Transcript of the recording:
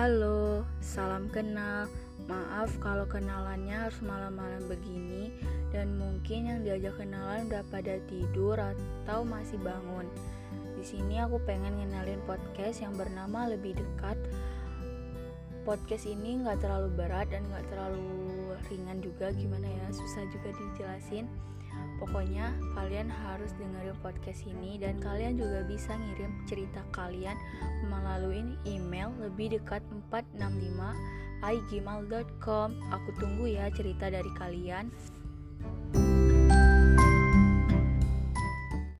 Halo, salam kenal. Maaf kalau kenalannya harus malam-malam begini dan mungkin yang diajak kenalan udah pada tidur atau masih bangun. Di sini aku pengen ngenalin podcast yang bernama Lebih Dekat. Podcast ini nggak terlalu berat dan nggak terlalu ringan juga, gimana ya, susah juga dijelasin. Pokoknya kalian harus dengerin podcast ini dan kalian juga bisa ngirim cerita kalian melalui lebih dekat 465 igmail.com. Aku tunggu ya cerita dari kalian.